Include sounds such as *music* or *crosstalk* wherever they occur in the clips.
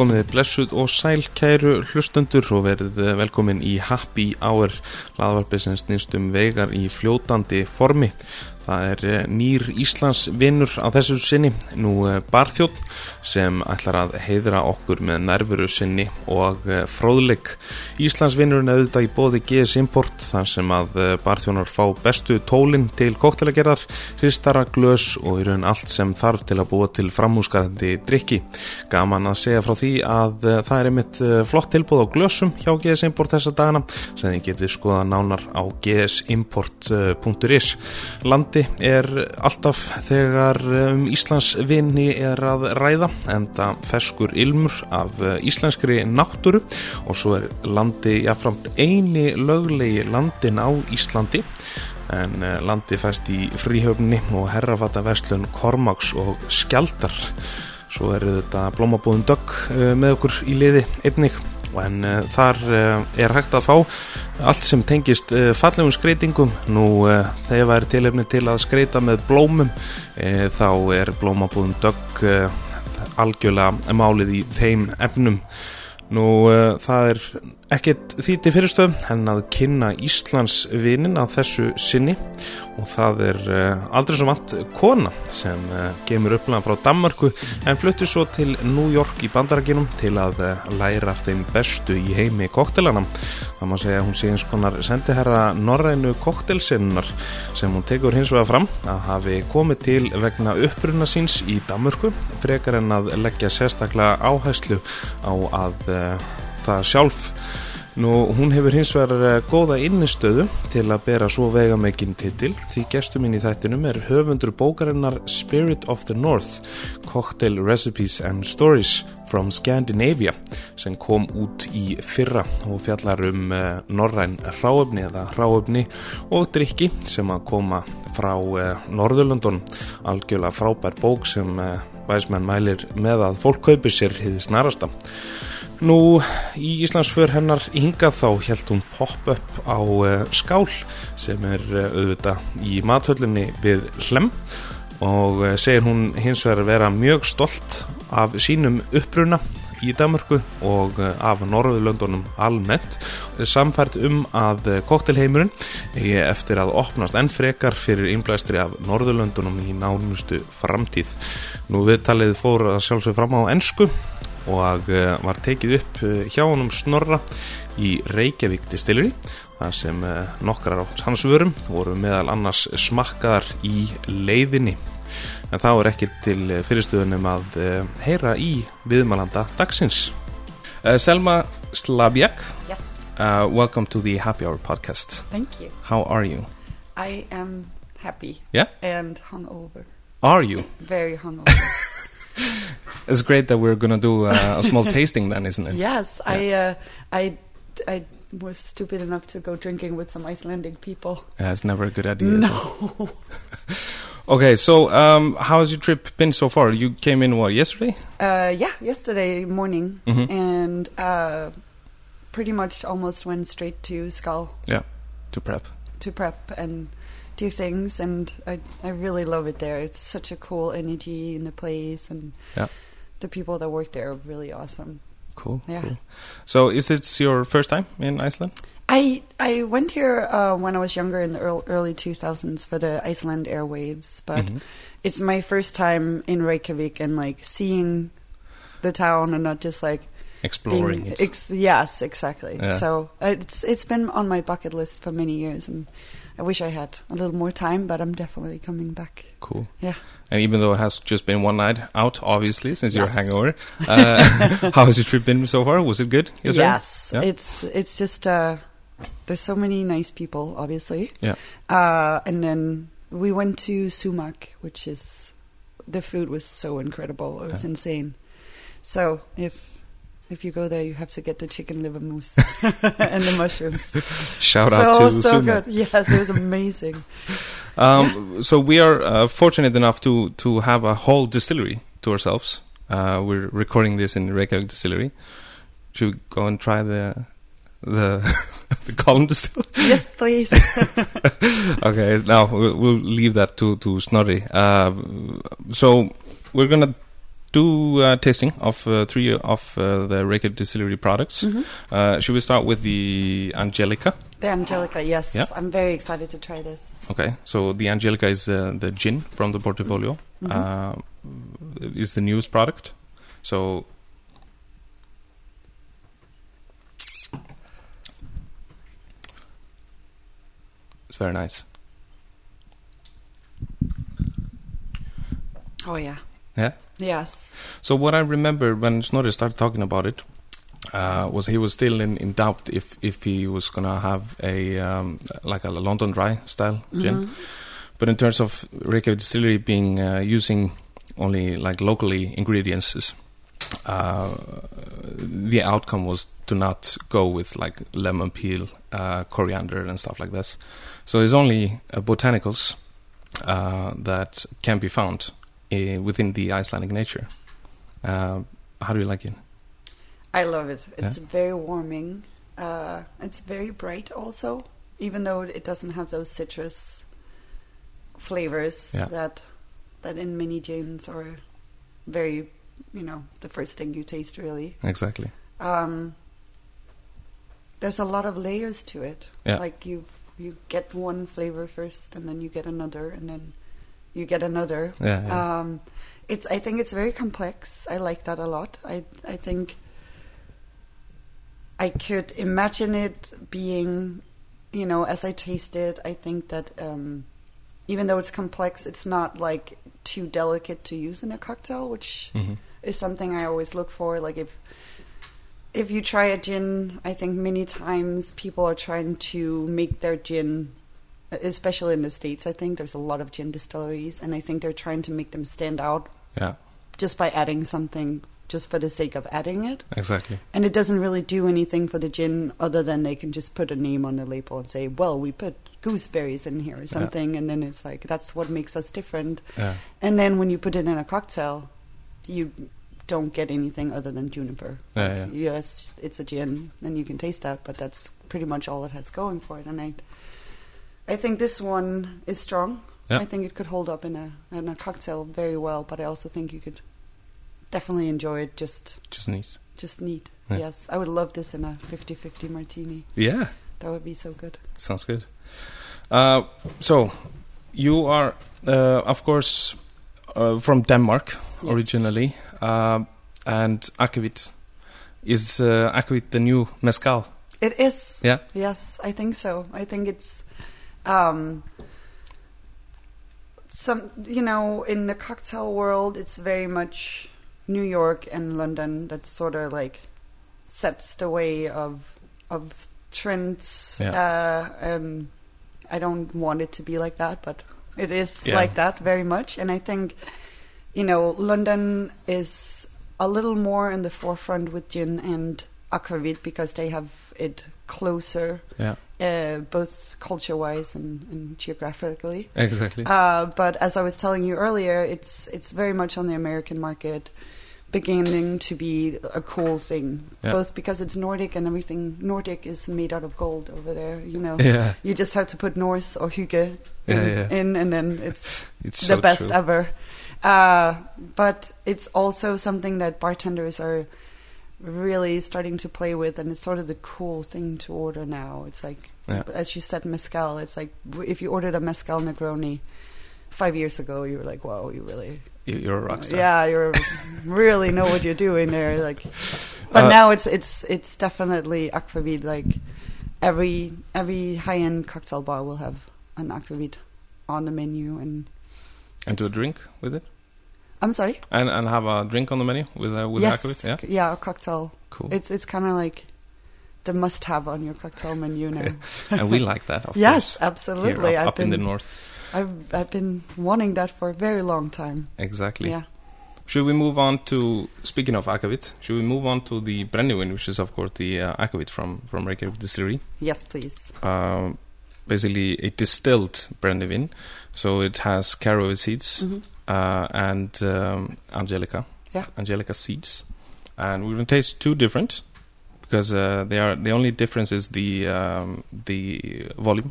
Komiði blessuð og sæl kæru hlustundur og verið velkomin í Happy Hour hlaðvarpið sem snýst um vegar í fljótandi formi. Það er eh, nýr Íslands vinnur á þessu sinni, nú eh, Barþjótt sem ætlar að heiðra okkur með nærveru sinni og eh, fróðleik. Íslands vinnurinn er auðvitað í bóði GS Import þar sem að Barþjónar fá bestu tólinn til koktelagerðar, hristara, glös og í raun allt sem þarf til að búa til framhúsgarandi drikki. Gaman að segja frá því að það er einmitt flott tilbúð á glösum hjá GS Import þessa dagana sem þið getið skoða nánar á gsimport.is. Landi Íslandi er alltaf þegar um Íslands vinni er að ræða en það feskur ilmur af íslenskri náttúru. Og svo er landi jáframt eini löglegi landin á Íslandi en eh, landi fæst í fríhöfni og herrafata verslun Kormáks og Skjaldar. Svo eru þetta blómabúðum dögg eh, með okkur í liði einnig en uh, þar uh, er hægt að fá allt sem tengist uh, fallegum skreitingum nú þegar það er tilefni til að skreita með blómum þá er blómabúðum dögg algjörlega málið í þeim efnum. Nú það er ekkert því til fyrirstöðum en að kynna Íslands vinin að þessu sinni og það er uh, aldrei svo vant kona sem uh, gemur upplæðan frá Danmarku en fluttir svo til New York í bandaraginum til að uh, læra þeim bestu í heimi koktelana. Það má segja að hún sé eins konar sendiherra Norrænu koktelsinnar sem hún tekur hins vega fram að hafi komið til vegna uppbrunna síns í Danmarku frekar en að leggja sérstaklega áhæslu á að það sjálf. Nú, hún hefur hins vegar eh, góða innistöðu til að bera svo vegamegin titil. Því gestur minn í þættinum er höfundur bókarinnar Spirit of the North Cocktail Recipes and Stories from Scandinavia sem kom út í fyrra og fjallar um uh, norræn ráöfni eða ráöfni og drikki sem að koma frá uh, Norðurlundun algjörlega frábær bók sem væsmenn mælir með að fólk kaupir sér hýði snarasta Nú í Íslandsför hennar hingað þá held hún pop-up á uh, skál sem er uh, auðvitað í mathöllinni við hlem og uh, segir hún hins vegar að vera mjög stolt af sínum uppbruna í Danmarku og af Norðurlöndunum almennt samfært um að koktelheimurinn eftir að opnast enn frekar fyrir innblæstri af Norðurlöndunum í nánustu framtíð. Nú viðtalið fór að sjálfsög fram á ennsku og eh, var tekið upp eh, hjá honum Snorra í Reykjavík Distillery þar sem eh, nokkrar á hans vörum voru meðal annars smakkaðar í leiðinni en þá er ekki til fyrirstöðunum að heyra í viðmalanda dagsins uh, Selma Slabjak yes. uh, Welcome to the Happy Hour podcast Thank you How are you? I am happy yeah? and hungover Are you? Very hungover It's great that we're going to do uh, a small *laughs* tasting then, isn't it? Yes, yeah. I, uh, I, I was stupid enough to go drinking with some Icelandic people. Yeah, it's never a good idea. No. *laughs* okay, so um, how has your trip been so far? You came in what yesterday? Uh, yeah, yesterday morning, mm -hmm. and uh, pretty much almost went straight to Skál. Yeah, to prep. To prep and do things, and I I really love it there. It's such a cool energy in the place, and yeah the people that work there are really awesome. Cool. Yeah. Cool. So, is it your first time in Iceland? I I went here uh, when I was younger in the early two thousands for the Iceland Airwaves, but mm -hmm. it's my first time in Reykjavik and like seeing the town and not just like exploring being, ex yes, exactly. Yeah. So it's it's been on my bucket list for many years, and I wish I had a little more time, but I'm definitely coming back. Cool. Yeah. And even though it has just been one night out, obviously, since yes. you're hangover, *laughs* uh, *laughs* how has your trip been so far? Was it good? Yes, yes. Yeah? it's it's just uh, there's so many nice people, obviously. Yeah. Uh, and then we went to Sumac, which is the food was so incredible. It was yeah. insane. So if if you go there, you have to get the chicken liver mousse *laughs* and the mushrooms. Shout so, out to so Sumac. good. Yes, it was amazing. *laughs* Um, yeah. So we are uh, fortunate enough to to have a whole distillery to ourselves. Uh, we're recording this in Reykjavik Distillery. Should we go and try the the *laughs* the column distill? Yes, please. okay, now we'll, we'll, leave that to to Snorri. Uh, so we're gonna do uh, tasting of uh, three of uh, the Reykjavik Distillery products. Mhm. Uh, should we start with the Angelica? The Angelica, yes. Yeah. I'm very excited to try this. Okay, so the Angelica is uh, the gin from the portfolio. Mhm. Uh, is the newest product. So it's very nice. Oh, yeah. Yeah. Yes. So what I remember when Snorri started talking about it uh, was he was still in, in doubt if, if he was gonna have a um, like a London Dry style gin. Mhm. But in terms of Reykjavik Distillery being uh, using only like locally ingredients, uh, the outcome was to not go with like lemon peel, uh, coriander, and stuff like this. So it's only uh, botanicals uh, that can be found uh, within the Icelandic nature. Uh, how do you like it? I love it. It's very warming. Uh, it's very bright also, even though it doesn't have those citrus flavors Yeah. that that in many gins are very, you know, the first thing you taste really. Exactly. Um, there's a lot of layers to it. Yeah. Like you you get one flavor first, and then you get another, and then you get another. Yeah. yeah. Um, it's. I think it's very complex. I like that a lot. I. I think. I could imagine it being, you know, as I taste it. I think that um, even though it's complex, it's not like too delicate to use in a cocktail, which Mhm. is something I always look for. Like if if you try a gin, I think many times people are trying to make their gin, especially in the states. I think there's a lot of gin distilleries, and I think they're trying to make them stand out Yeah. just by adding something, just for the sake of adding it. Exactly. And it doesn't really do anything for the gin other than they can just put a name on the label and say, "Well, we put gooseberries in here or something," and then it's like that's what makes us different. Yeah. And then when you put it in a cocktail, you don't get anything other than juniper. Yeah. Yeah. Yes, it's a gin, and you can taste that, but that's pretty much all it has going for it. And I, I think this one is strong. Yeah. I think it could hold up in a in a cocktail very well, but I also think you could definitely enjoy it just Just neat. just neat. Yeah. Yes, I would love this in a 50-50 martini. Yeah. That would be so good. Sounds good. Uh, so, you are, uh, of course, uh, from Denmark Yes. originally, um, and akavit is uh, akavit the new mezcal? It is. Yeah. Yes, I think so. I think it's um some you know, in the cocktail world it's very much New York and London that sort of like sets the way of of trends. Yeah. Uh and I don't want it to be like that, but it is Yeah. like that very much and I think you know, London is a little more in the forefront with gin and aquavit because they have it closer, Yeah, uh, both culture-wise and, and geographically. exactly. Uh, but as I was telling you earlier, it's it's very much on the American market, beginning to be a cool thing. Yeah. Both because it's Nordic and everything. Nordic is made out of gold over there. You know, yeah, you just have to put Norse or Hygge in, Yeah, in and then it's *laughs* it's the so best true. ever. Uh, but it's also something that bartenders are really starting to play with, and it's sort of the cool thing to order now. It's like, Yeah. as you said, mezcal. It's like if you ordered a mezcal Negroni five years ago, you were like, "Whoa, you really, You- You're a rock star. yeah, you *laughs* really know what you're doing there." Like, *laughs* but Uh, now it's it's it's definitely aquavit. Like every every high end cocktail bar will have an aquavit on the menu, and And do a drink with it, I'm sorry. and and have a drink on the menu with uh, with yes, akavit. Yeah, yeah, a cocktail. cool. It's it's kind of like the must-have on your cocktail menu now. *laughs* and we like that. Of yes, course, absolutely. Here, up, up been in the north. I've I've been wanting that for a very long time. Exactly. Yeah. Should we move on to speaking of akavit? Should we move on to the Brennivin, which is of course the uh, akavit from from Reykjavik Distillery? Yes, please. Um, basically, a distilled Brennivin, so it has caraway seeds Mhm. Uh, and um, angelica, Yeah. angelica seeds, and we're gonna taste two different because uh, they are the only difference is the um, the volume.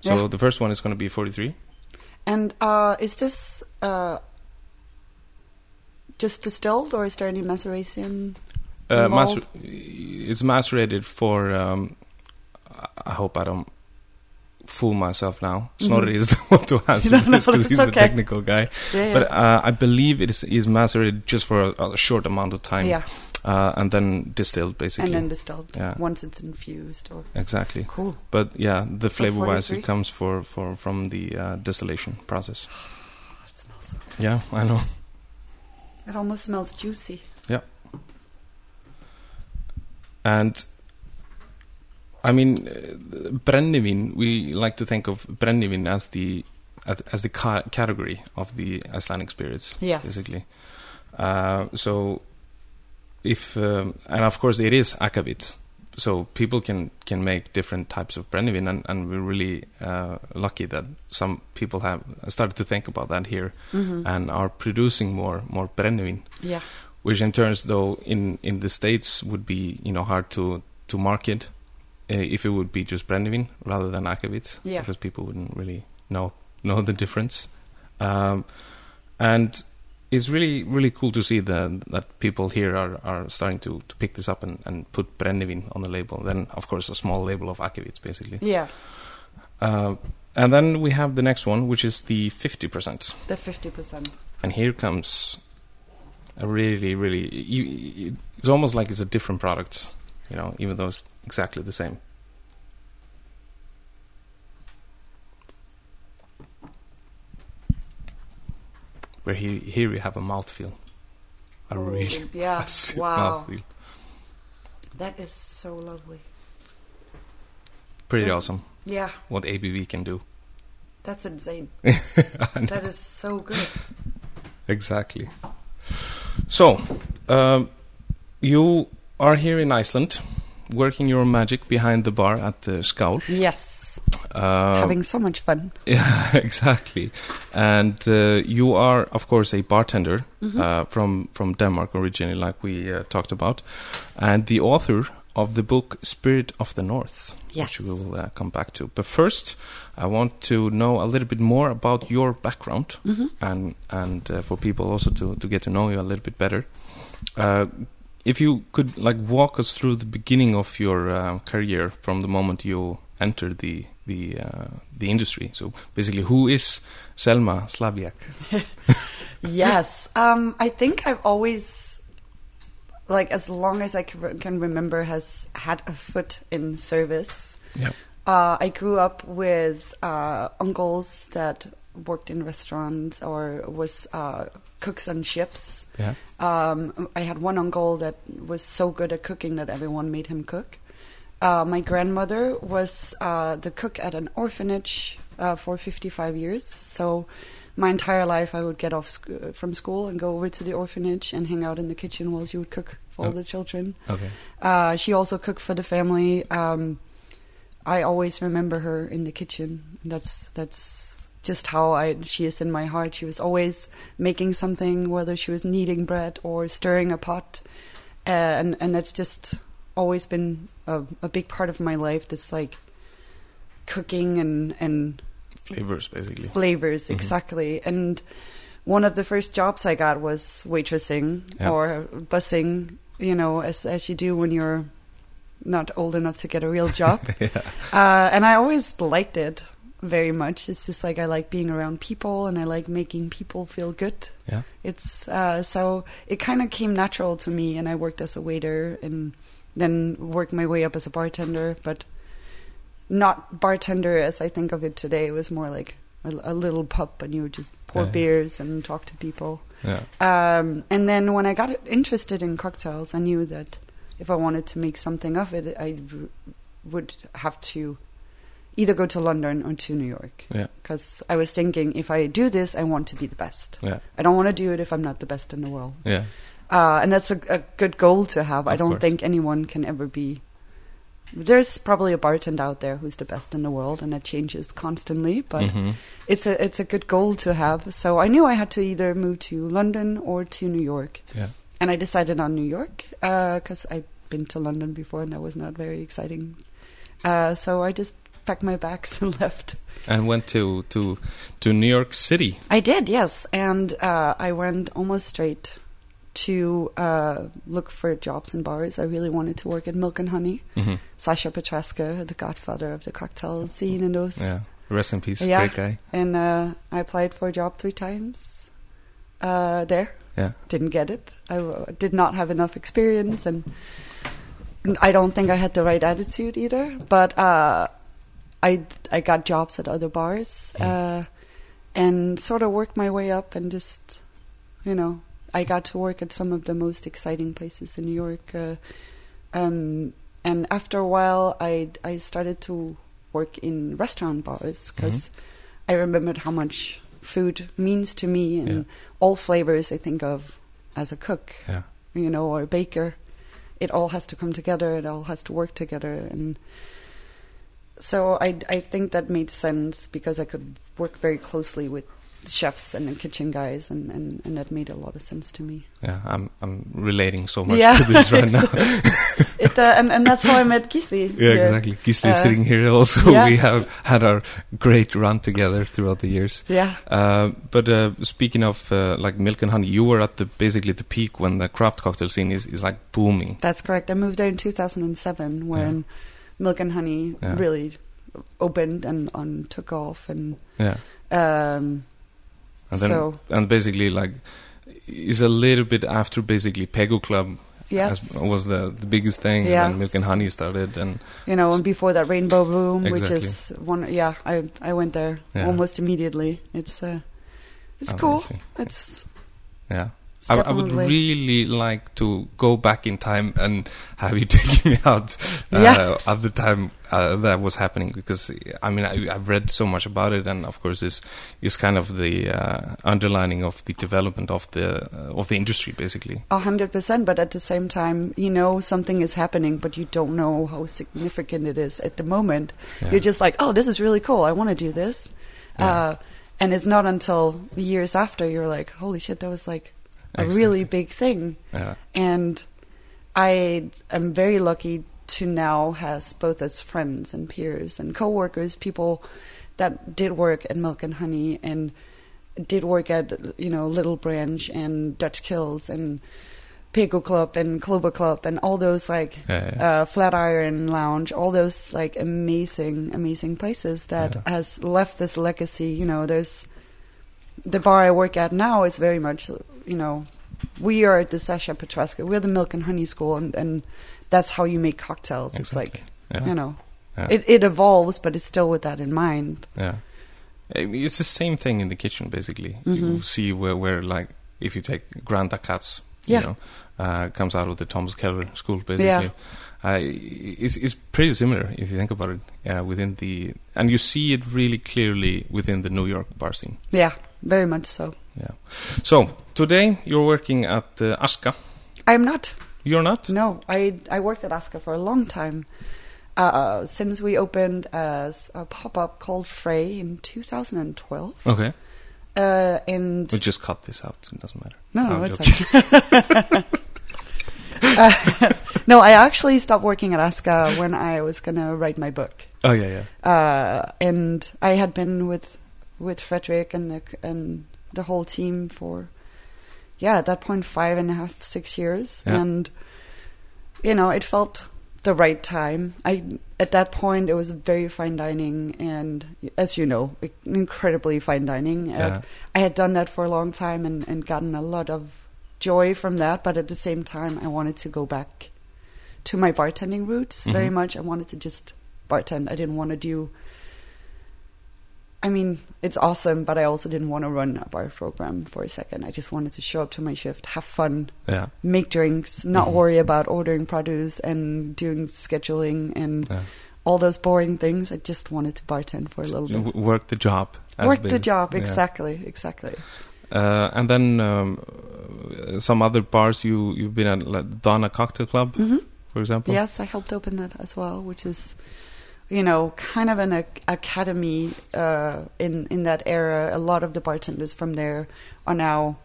So Yeah. the first one is going to be 43. And uh, is this uh, just distilled, or is there any maceration? Uh, Involved? it's macerated for. Um, I hope I don't fool myself now. Snorri is the one to answer Mm-hmm. No, no, this because that's he's the technical guy. Yeah, But uh, I believe it is, is macerated just for a, a short amount of time, yeah, uh, and then distilled basically. and then distilled Yeah. once it's infused. Or exactly. cool. But yeah, the flavor wise, it comes for, for from the uh, distillation process. *sighs* It smells so. good. Yeah, I know. It almost smells juicy. Yeah. And I mean, uh, brennivin. We like to think of brennivin as the as the ca- category of the Icelandic spirits, Yes. basically. Uh, so, if um, and of course it is akavit, so people can can make different types of brennivin, and, and we're really uh, lucky that some people have started to think about that here hmm and are producing more more brennivin yeah, which in turns though in in the states would be you know hard to to market if it would be just brennivin rather than akavit Yeah. because people wouldn't really know know the difference um, and it's really really cool to see that that people here are are starting to to pick this up and and put brennivin on the label then of course a small label of akavit basically yeah. uh, and then we have the next one which is the 50% The fifty percent. and here comes a really really you, it's almost like it's a different product you know even though it's exactly the same. Where here, here we have a mouthfeel. A really yeah. *laughs* massive wow, mouthfeel. That is so lovely. pretty awesome. Yeah, what ABV can do. That's insane. *laughs* That is so good. exactly. So um, you are here in Iceland working your magic behind the bar at the Skál Yes, uh, having so much fun. *laughs* Yeah, exactly. And uh, you are, of course, a bartender Mhm. uh, from from Denmark originally, like we uh, talked about, and the author of the book Spirit of the North, Yes. which we will uh, come back to. But first, I want to know a little bit more about your background, hmm and and uh, for people also to to get to know you a little bit better. Uh, if you could like walk us through the beginning of your uh, career from the moment you entered the the uh, the industry. So basically, who is Selma Slabiak? *laughs* yes. Um, I think I've always, like, as long as I can can remember, has had a foot in service. Yeah. Uh, I grew up with uh, uncles that worked in restaurants or was uh, cooks on ships. Yeah. Um, I had one uncle that was so good at cooking that everyone made him cook. Uh, my grandmother was uh, the cook at an orphanage uh, for 55 years. So my entire life, I would get off sc- from school and go over to the orphanage and hang out in the kitchen while she would cook for all Oh. the children. Okay. Uh, she also cooked for the family. Um, I always remember her in the kitchen. That's that's just how I she is in my heart. She was always making something, whether she was kneading bread or stirring a pot, uh, and and that's just always been a, a big part of my life. This like cooking and and Flavors, basically. flavors Mhm. exactly and one of the first jobs i got was waitressing Yeah. or bussing you know as as you do when you're not old enough to get a real job *laughs* yeah. uh, and i always liked it very much it's just like i like being around people and i like making people feel good Yeah. it's uh, so it kind of came natural to me and i worked as a waiter and then worked my way up as a bartender but not bartender as i think of it today it was more like a, a little pub and you would just pour Yeah. beers and talk to people Yeah. um, and then when I got interested in cocktails, I knew that if I wanted to make something of it, I would have to either go to London or to New York. Yeah. Because I was thinking, if I do this, I want to be the best. Yeah. I don't want to do it if I'm not the best in the world. Yeah. Uh, and that's a, a good goal to have. I don't course. think anyone can ever be. There's probably a bartender out there who's the best in the world, and it changes constantly. But Mhm. it's a it's a good goal to have. So I knew I had to either move to London or to New York, Yeah. and I decided on New York because I'd been to London before and that was not very exciting. Uh, so I just packed my bags *laughs* and left. And went to to to New York City. I did, yes, and uh, I went almost straight to uh, look for jobs in bars. I really wanted to work at Milk and Honey. hmm Sasha Petraske, the godfather of the cocktail scene, and those. Yeah. Rest in peace. Yeah. Great guy. And uh, I applied for a job three times uh, there. Yeah. Didn't get it. I w- did not have enough experience, and I don't think I had the right attitude either. But uh, I I got jobs at other bars uh, and sort of worked my way up, and just you know I got to work at some of the most exciting places in New York. Uh, um, and after a while, I I started to work in restaurant bars because I remembered how much food means to me and Yeah. all flavors I think of as a cook, Yeah. you know, or a baker. It all has to come together. It all has to work together, and so I I think that made sense because I could work very closely with chefs and the kitchen guys, and, and, and that made a lot of sense to me. Yeah. I'm I'm relating so much Yeah. to this right now. *laughs* It uh, and and that's how I met Gisli. *laughs* Yeah, here. exactly. Gisli is Uh, sitting here also. yeah. We have had our great run together throughout the years. Yeah, Uh, but uh, speaking of uh, like milk and honey, you were at the basically the peak when the craft cocktail scene is, is like booming. that's correct. I moved there in 2007 when Milk and Honey Yeah. really opened and, and took off, and Yeah, um, and then so and basically like is a little bit after basically Pegu Club yes, has- was the the biggest thing, and Yes. then milk and honey started, and you know, and before that Rainbow Room, which is one. Yeah, I I went there Yeah. almost immediately. It's uh, it's cool. It's, yeah. It's I, I would really like to go back in time and have you *laughs* take me out uh, Yeah. at the time uh, that was happening because I mean I, I've read so much about it and of course this is kind of the uh, underlining of the development of the uh, of the industry basically. A hundred percent, but at the same time, you know something is happening, but you don't know how significant it is at the moment. Yeah. You're just like, oh, this is really cool. I want to do this, Yeah. uh, and it's not until years after you're like, holy shit, that was like a really big thing. Yeah, And I am very lucky to now has both as friends and peers and coworkers, people that did work at Milk and Honey and did work at you know Little Branch and Dutch Kills and Pegu Club and Clover Club and all those like Yeah, yeah. uh, Flatiron Lounge, all those like amazing, amazing places that Yeah. has left this legacy. You know, there's the bar I work at now is very much, you know, we are at the Sasha Petraske. We're the Milk and Honey School, and, and that's how you make cocktails. It's like, yeah, you know, yeah. it, it evolves, but it's still with that in mind. Yeah, it's the same thing in the kitchen. Basically, you Mhm. see where, where like if you take Grant Achatz, Yeah. you know, uh, comes out of the Thomas Keller School. Basically, Yeah. uh, it's it's pretty similar if you think about it. Uh, within the and you see it really clearly within the New York bar scene. Yeah, very much so. Yeah. So today you're working at uh, Aska. I'm not. You're not. No, I I worked at Aska for a long time. Uh, since we opened as a pop up called Frej in 2012. Okay. Uh, and We'll just cut this out. It doesn't matter. no, no, it's okay. *laughs* uh, *laughs* no, I actually stopped working at Aska when I was gonna write my book. Oh yeah, yeah. uh, and I had been with with Frederick and the, and the whole team for yeah at that point five and a half six years Yeah. and you know it felt the right time I at that point it was very fine dining and as you know incredibly fine dining Yeah. I had done that for a long time and, and gotten a lot of joy from that but at the same time I wanted to go back to my bartending roots very Mhm. much I wanted to just bartend. I didn't want to do. I mean, it's awesome, but I also didn't want to run a bar program for a second. I just wanted to show up to my shift, have fun, Yeah. make drinks, not Mhm. worry about ordering produce and doing scheduling and yeah. all those boring things. I just wanted to bartend for a little bit. W- Work the job. Work the job, yeah. exactly, exactly. Uh, and then um, uh, some other bars you you've been at like Donna Cocktail Club, hmm for example. Yes, I helped open that as well, which is, you know, kind of an ac- academy uh, in in that era. A lot of the bartenders from there are now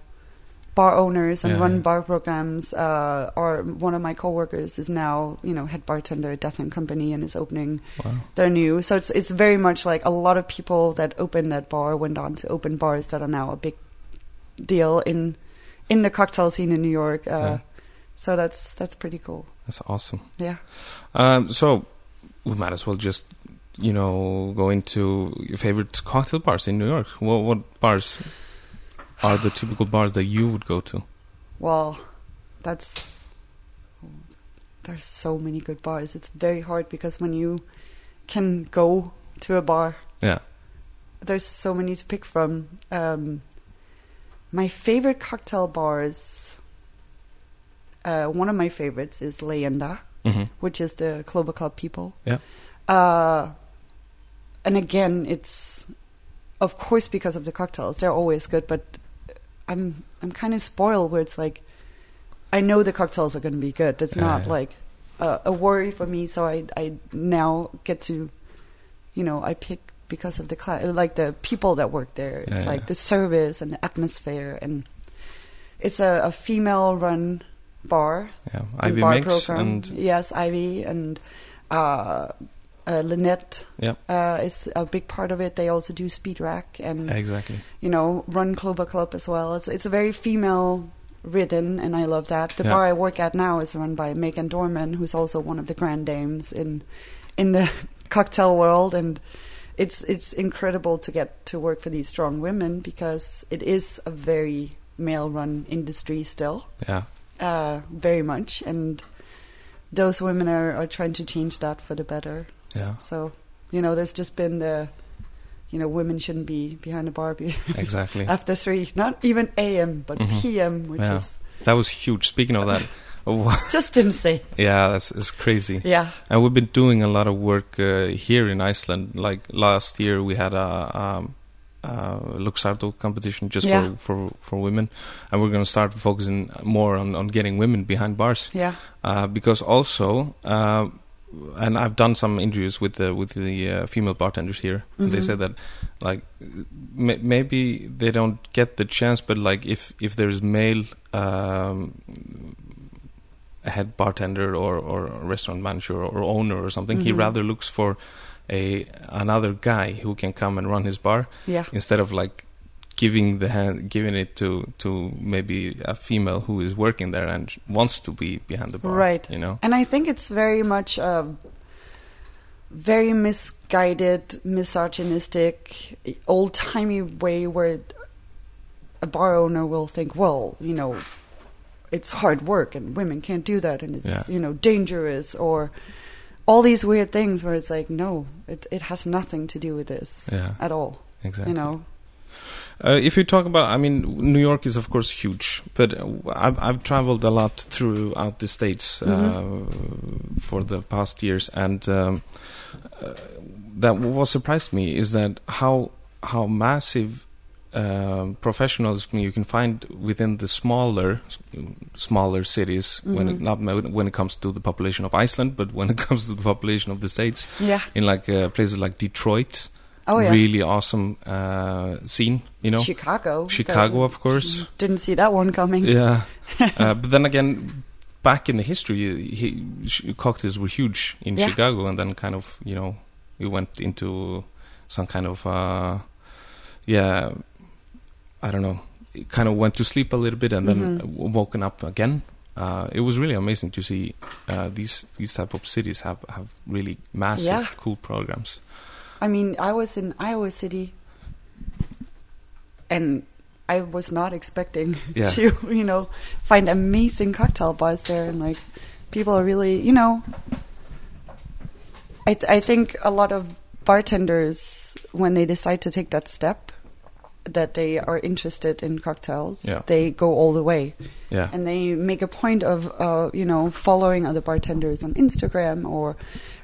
bar owners and Yeah, run yeah. bar programs. Uh, or one of my coworkers is now, you know, head bartender at Death and Company and is opening Wow. their new. So it's it's very much like a lot of people that opened that bar went on to open bars that are now a big deal in in the cocktail scene in New York. Uh, Yeah. So that's that's pretty cool. That's awesome. Yeah. Um, so we might as well just, you know, go into your favorite cocktail bars in New York. What, what bars are the typical bars that you would go to? Well, that's there's so many good bars. It's very hard because when you can go to a bar, Yeah. there's so many to pick from. Um, my favorite cocktail bars. Uh, one of my favorites is Leyenda, hmm which is the Clover Club people. Yeah. Uh, and again, it's of course because of the cocktails. They're always good, but I'm I'm kind of spoiled where it's like I know the cocktails are going to be good. It's Yeah, not yeah. like a, a worry for me. So I I now get to, you know, I pick because of the cla- like the people that work there. It's Yeah, like the service and the atmosphere, and it's a, a female run bar Yeah. Ivy bar Mix program. and yes, Ivy and uh, uh, Lynette yeah, uh, is a big part of it. They also do speed rack and exactly. you know run Clover Club as well. It's it's a very female ridden, and I love that. The bar I work at now is run by Meaghan Dorman, who's also one of the grand dames in in the *laughs* cocktail world, and it's it's incredible to get to work for these strong women because it is a very male run industry still Yeah. Uh, very much, and those women are, are trying to change that for the better. Yeah. So, you know, there's just been the, you know, women shouldn't be behind a barbe. *laughs* Exactly. after three, not even AM, but Mhm. PM, which Yeah. is That was huge. Speaking of that, *laughs* oh, *laughs* just insane. yeah, that's it's crazy. Yeah, And we've been doing a lot of work uh, here in Iceland. Like last year, we had a um, uh, Luxardo competition just Yeah. for, for for women, and we're going to start focusing more on, on getting women behind bars. yeah, Uh, because also, uh, and I've done some interviews with the with the uh, female bartenders here, and they Mhm. said that like maybe they don't get the chance, but like if if there's male um, head bartender or or restaurant manager or owner or something, he Mhm. rather looks for a another guy who can come and run his bar yeah, instead of like giving the hand giving it to to maybe a female who is working there and wants to be behind the bar Right. you know and I think it's very much a very misguided, misogynistic, old timey way where a bar owner will think, well, you know, it's hard work and women can't do that and it's Yeah. you know dangerous or all these weird things where it's like no it it has nothing to do with this Yeah. at all exactly you know uh, if you talk about i mean new york is of course huge but i've, I've traveled a lot throughout the states uh, Mm-hmm. for the past years and um, uh, that what surprised me is that how how massive um, professionalism you can find within the smaller smaller cities when it, Mhm. not when it comes to the population of Iceland but when it *laughs* comes to the population of the states. Yeah. In like uh, places like Detroit. Oh yeah. Really awesome uh, scene you know? Chicago. Chicago, of course. didn't see that one coming. Yeah. *laughs* Uh, but then again back in the history he, sh- cocktails were huge in Yeah. Chicago and then kind of you know we went into some kind of uh, yeah I don't know kind of went to sleep a little bit and then Mhm. woken up again uh, it was really amazing to see uh, these these type of cities have have really massive Yeah. cool programs I mean, I was in Iowa City, and I was not expecting *laughs* Yeah. to, you know, find amazing cocktail bars there, and like people are really, you know, I th- I think a lot of bartenders when they decide to take that step that they are interested in cocktails, Yeah. they go all the way. Yeah. And they make a point of uh, you know following other bartenders on Instagram or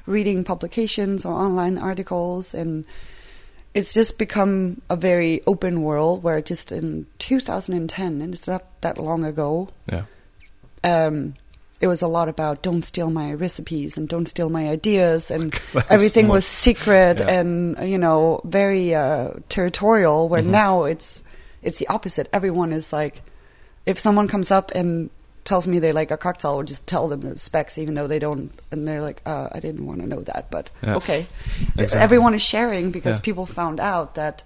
reading publications or online articles. And it's just become a very open world where just in 2010 and it's not that long ago yeah. um, it was a lot about don't steal my recipes and don't steal my ideas and *laughs* everything more- was secret Yeah. and you know very uh, territorial where Mhm. now it's it's the opposite everyone is like if someone comes up and tells me they like a cocktail i'll just tell them the specs even though they don't and they're like uh, i didn't want to know that but Yeah. okay Exactly. everyone is sharing because Yeah. people found out that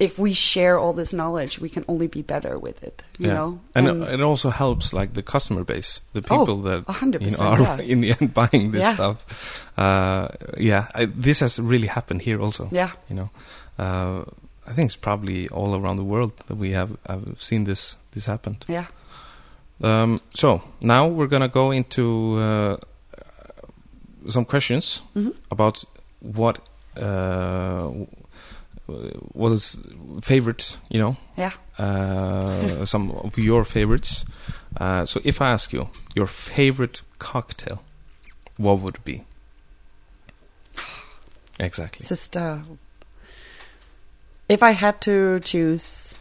if we share all this knowledge, we can only be better with it. You yeah. know, and, it also helps like the customer base, the Oh, people that a hundred you know, are yeah. *laughs* in the end buying this Yeah. stuff. Uh, yeah, I, this has really happened here also. yeah, You know, uh, I think it's probably all around the world that we have, have seen this this happen. yeah. Um, so now we're gonna go into uh, some questions Mhm. about what uh, w- what is favorite. You know, Yeah. uh, some of your favorites. Uh, so if I ask you your favorite cocktail, what would it be? *sighs* Exactly. Just uh, if I had to choose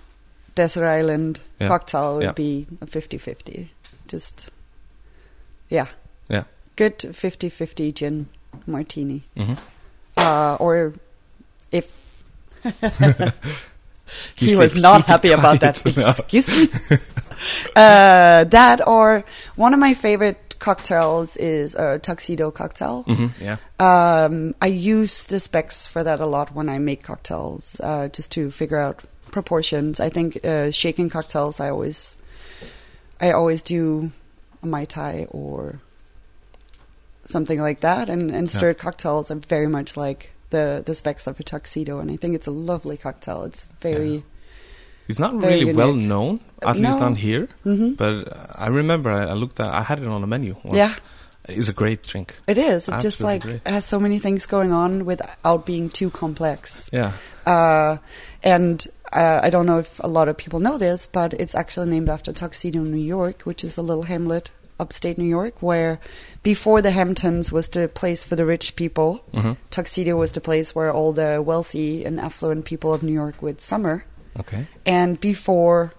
desert island Yeah. cocktail, would Yeah. be a 50-50. Just yeah, Yeah. good 50-50 gin martini. hmm Uh, or if he was not happy about that. Excuse me. *laughs* uh, that or one of my favorite cocktails is a tuxedo cocktail. Mhm, Yeah. Um, I use the specs for that a lot when I make cocktails, uh, just to figure out proportions. I think uh, shaking cocktails, I always, I always do a mai tai or something like that, and and Yeah. stirred cocktails are very much like the the specs of a tuxedo, and I think it's a lovely cocktail. It's very. Yeah. It's not Very really well known, at least no. on here. Mhm. But I remember I, I looked at, I had it on the menu. Once. Yeah, It's a great drink. it is. It just like great. has so many things going on without being too complex. Yeah. Uh, and uh, I don't know if a lot of people know this, but it's actually named after Tuxedo, New York, which is a little hamlet upstate New York, where before the Hamptons was the place for the rich people, hmm Tuxedo was the place where all the wealthy and affluent people of New York would summer. Okay. And before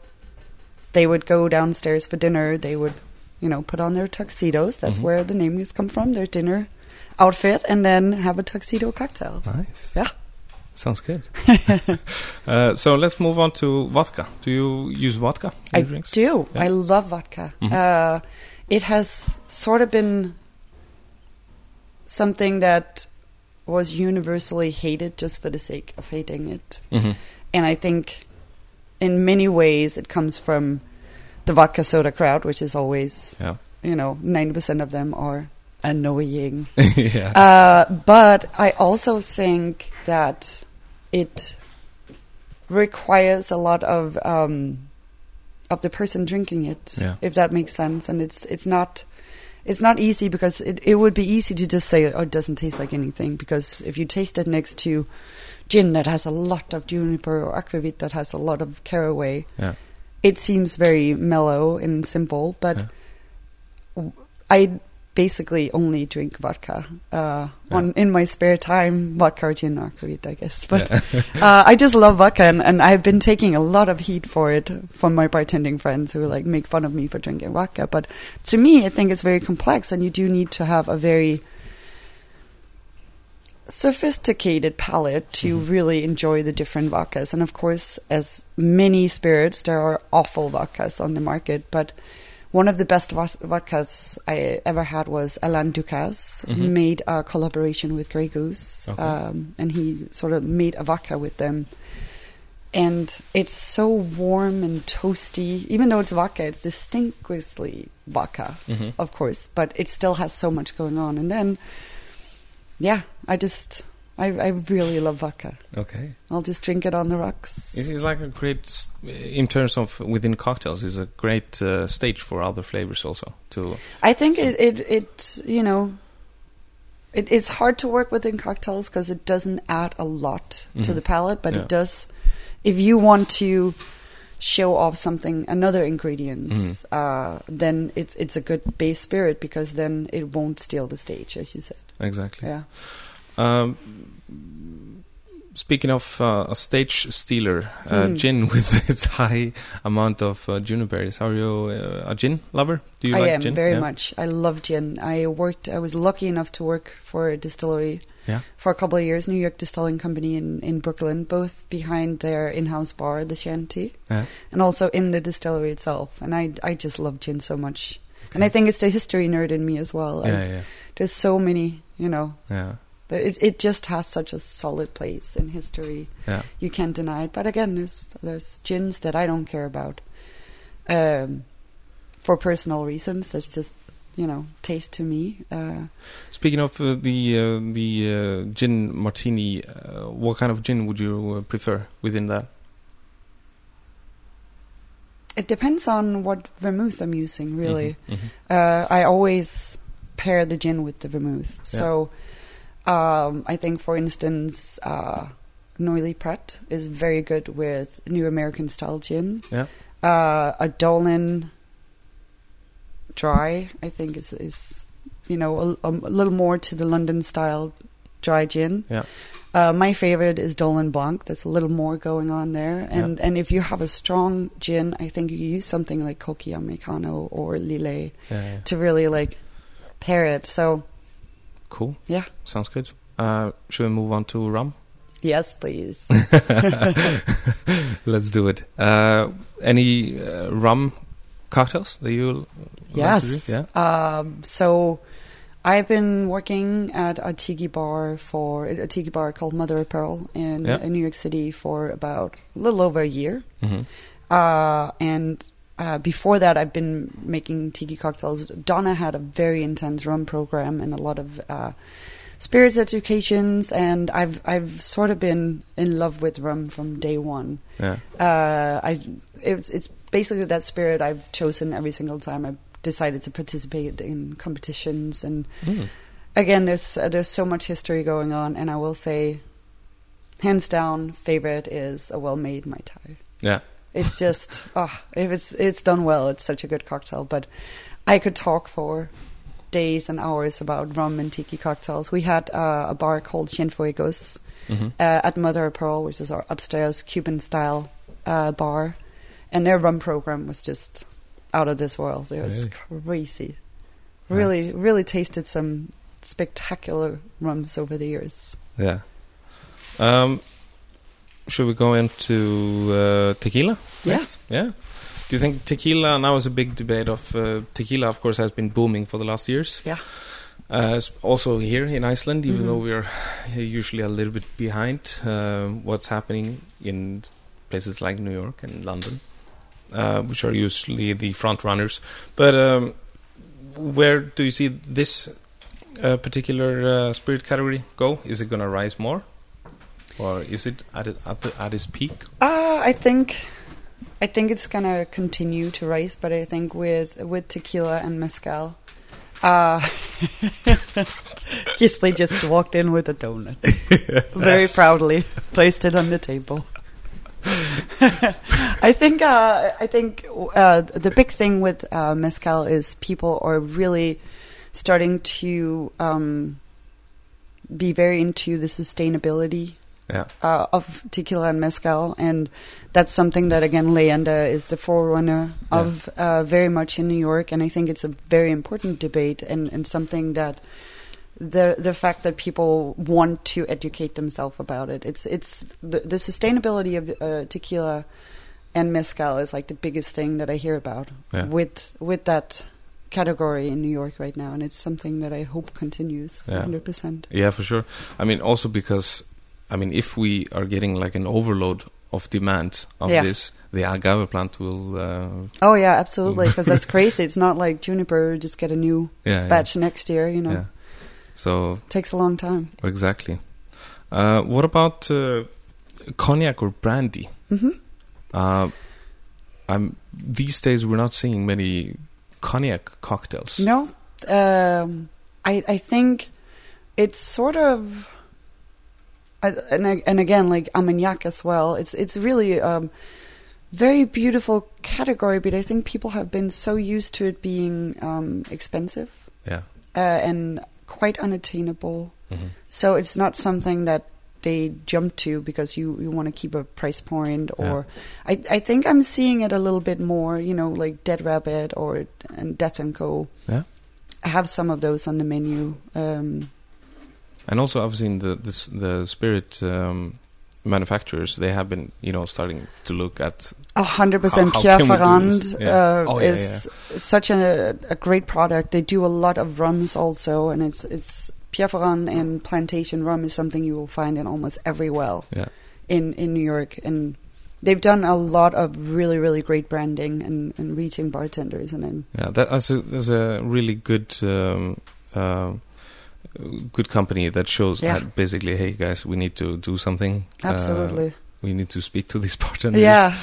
they would go downstairs for dinner, they would, you know, put on their tuxedos. That's Mhm. where the name has come from, their dinner outfit, and then have a tuxedo cocktail. Nice. Yeah. Sounds good. *laughs* uh, so let's move on to vodka. Do you use vodka in I your drinks? do. Yeah. I love vodka. Mhm. Uh, it has sort of been something that was universally hated just for the sake of hating it. hmm And I think in many ways it comes from the vodka soda crowd, which is always, Yeah. you know, 90% of them are annoying. *laughs* yeah. Uh, but I also think that it requires a lot of um, of the person drinking it, Yeah. if that makes sense. And it's it's not it's not easy because it it would be easy to just say oh it doesn't taste like anything because if you taste it next to gin that has a lot of juniper or aquavit that has a lot of caraway, yeah. it seems very mellow and simple, but Yeah. w- I basically only drink vodka uh, on in my spare time. Vodka or gin or I guess. But Yeah. *laughs* uh, I just love vodka, and, and I've been taking a lot of heat for it from my bartending friends who like make fun of me for drinking vodka. But to me, I think it's very complex, and you do need to have a very sophisticated palate to Mhm. really enjoy the different vodkas. And of course, as many spirits, there are awful vodkas on the market. But one of the best vo- vodkas I ever had was Alain Ducasse. He Mhm. made a collaboration with Grey Goose, Okay. um, and he sort of made a vodka with them. And it's so warm and toasty. Even though it's vodka, it's distinctly vodka Mhm. of course, but it still has so much going on. And then, yeah, I just, I, I really love vodka. Okay. I'll just drink it on the rocks. It's, it's like a great, in terms of within cocktails, is a great uh, stage for other flavors also. To I think it, it, it you know, it, it's hard to work within cocktails because it doesn't add a lot to Mhm. the palate, but Yeah. it does. If you want to show off something, another ingredients, Mm-hmm. uh, then it's it's a good base spirit because then it won't steal the stage, as you said. exactly. Yeah. Um, speaking of uh, a stage stealer, uh, Hmm. gin *laughs* with its high amount of uh, juniperberries. Are you uh, a gin lover? Do you I like am gin? very Yeah? much. I love gin. I worked. I was lucky enough to work for a distillery Yeah. for a couple of years, New York Distilling Company in in Brooklyn, both behind their in-house bar, the Shanty, Yeah. and also in the distillery itself. And I I just love gin so much. And I think it's the history nerd in me as well. I- Yeah, yeah, there's so many, you know. yeah. It it just has such a solid place in history. Yeah. You can't deny it. But again, there's there's gins that I don't care about, um, for personal reasons. That's just you know taste to me. Uh, Speaking of uh, the uh, the uh, gin martini, uh, what kind of gin would you uh, prefer within that? it depends on what vermouth I'm using, really. Mhm, mhm. Uh, I always pair the gin with the vermouth. So um, I think, for instance, uh, Noilly Prat is very good with New American style gin. Yeah. Uh, a Dolin dry, I think, is is you know a, a little more to the London style dry gin. Yeah. Uh, my favorite is Dolin Blanc. There's a little more going on there, and and if you have a strong gin, I think you use something like Cocchi Americano or Lillet Yeah, yeah. to really like pair it. So Cool. Yeah. Sounds good. Uh, should we move on to rum? yes, please. *laughs* Let's do it. Uh, any uh, rum cocktails that you like yes. do? Yeah. Um, so I've been working at a tiki bar for a tiki bar called Mother of Pearl in, Yeah. in New York City for about a little over a year. hmm Uh, and uh, before that, I've been making tiki cocktails. Donna had a very intense rum program and a lot of uh, spirits educations, and I've I've sort of been in love with rum from day one. Yeah. Uh, I it's it's basically that spirit I've chosen every single time I've decided to participate in competitions and Mm. again, there's uh, there's so much history going on, and I will say, hands down, favorite is a well-made mai tai. Yeah. It's just, ah, if it's it's done well, it's such a good cocktail. But I could talk for days and hours about rum and tiki cocktails. We had uh, a bar called Cienfuegos hmm uh, at Mother of Pearl, which is our upstairs Cuban-style uh, bar, and their rum program was just out of this world. It was Really? crazy. Really, Nice. really tasted some spectacular rums over the years. Yeah. Um, should we go into uh, tequila? Yeah. Yeah. Do you think tequila now is a big debate of uh, tequila? Of course, has been booming for the last years. Yeah. Uh, also here in Iceland, even Mhm. though we are usually a little bit behind uh, what's happening in places like New York and London, uh, which are usually the front runners. But um, where do you see this uh, particular uh, spirit category go? Is it going to rise more, or is it at it, at, the, at its peak? Uh, I think, I think it's gonna continue to rise, but I think with with tequila and mezcal, uh, *laughs* Gisli just walked in with a donut, *laughs* very proudly *laughs* placed it on the table. I think uh, I think uh, the big thing with uh, mezcal is people are really starting to um, be very into the sustainability Yeah. uh, of tequila and mezcal, and that's something that again Leyenda is the forerunner of uh, very much in New York, and I think it's a very important debate and, and something that the the fact that people want to educate themselves about it. It's it's the, the sustainability of uh, tequila and mezcal is like the biggest thing that I hear about Yeah. with with that category in New York right now, and it's something that I hope continues Yeah. hundred percent. Yeah, for sure. I mean, also because, I mean, if we are getting like an overload of demand of Yeah. this, the agave plant will. Uh, Oh yeah, absolutely. Because that's crazy. It's not like juniper just get a new *laughs* yeah, batch next year. You know, Yeah. yeah. So takes a long time. exactly. Uh, what about uh, cognac or brandy? hmm Uh, I'm these days we're not seeing many cognac cocktails. No, um, I I think it's sort of, I, and and again like Armagnac as well. It's it's really um, very beautiful category, but I think people have been so used to it being um, expensive Yeah. uh, and quite unattainable. hmm So it's not something that they jump to because you, you want to keep a price point or I, I think I'm seeing it a little bit more, you know, like Dead Rabbit or and Death and Co. Yeah. I have some of those on the menu. Um, And also, I've seen the this, the spirit um, manufacturers. They have been, you know, starting to look at A hundred percent. How- how Pierre can we do Ferrand? Yeah. uh, Oh, yeah, is such a, a great product. They do a lot of rums also, and it's it's Pierre Ferrand and plantation rum is something you will find in almost every well Yeah. in in New York, and they've done a lot of really really great branding and, and reaching bartenders, and I'm Yeah, that, that's a that's a really good um, uh, good company that shows Yeah. that basically, hey guys, we need to do something. Uh, absolutely we need to speak to these bartenders. *laughs* yeah.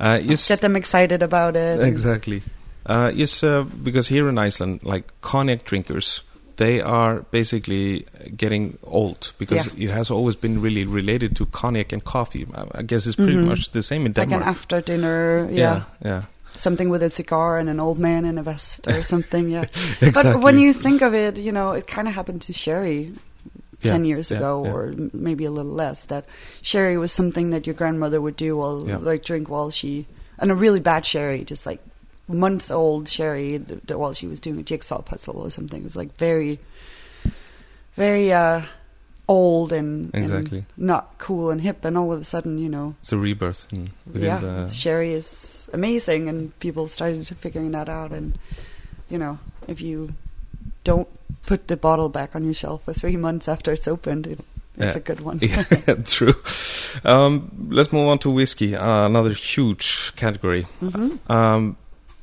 Uh, yes. Get them excited about it. Exactly. Uh, yes, uh, because here in Iceland, like cognac drinkers, they are basically getting old because it has always been really related to cognac and coffee. I, guess it's pretty Mhm. much the same in Denmark. Like an after dinner, yeah. yeah, yeah, Something with a cigar and an old man in a vest or *laughs* something, yeah. exactly. But when you think of it, you know, it kind of happened to Sherry Yeah, 10 years yeah, ago yeah. or maybe a little less that sherry was something that your grandmother would do while like drink while she and a really bad sherry just like months old sherry while she was doing a jigsaw puzzle or something it was like very very uh old and, and Exactly. not cool and hip and all of a sudden you know it's a rebirth yeah the sherry is amazing and people started figuring that out and you know if you don't put the bottle back on your shelf for three months after it's opened it, it's Yeah. a good one *laughs* yeah, *laughs* true. Um, let's move on to whiskey, uh, another huge category. hmm Um,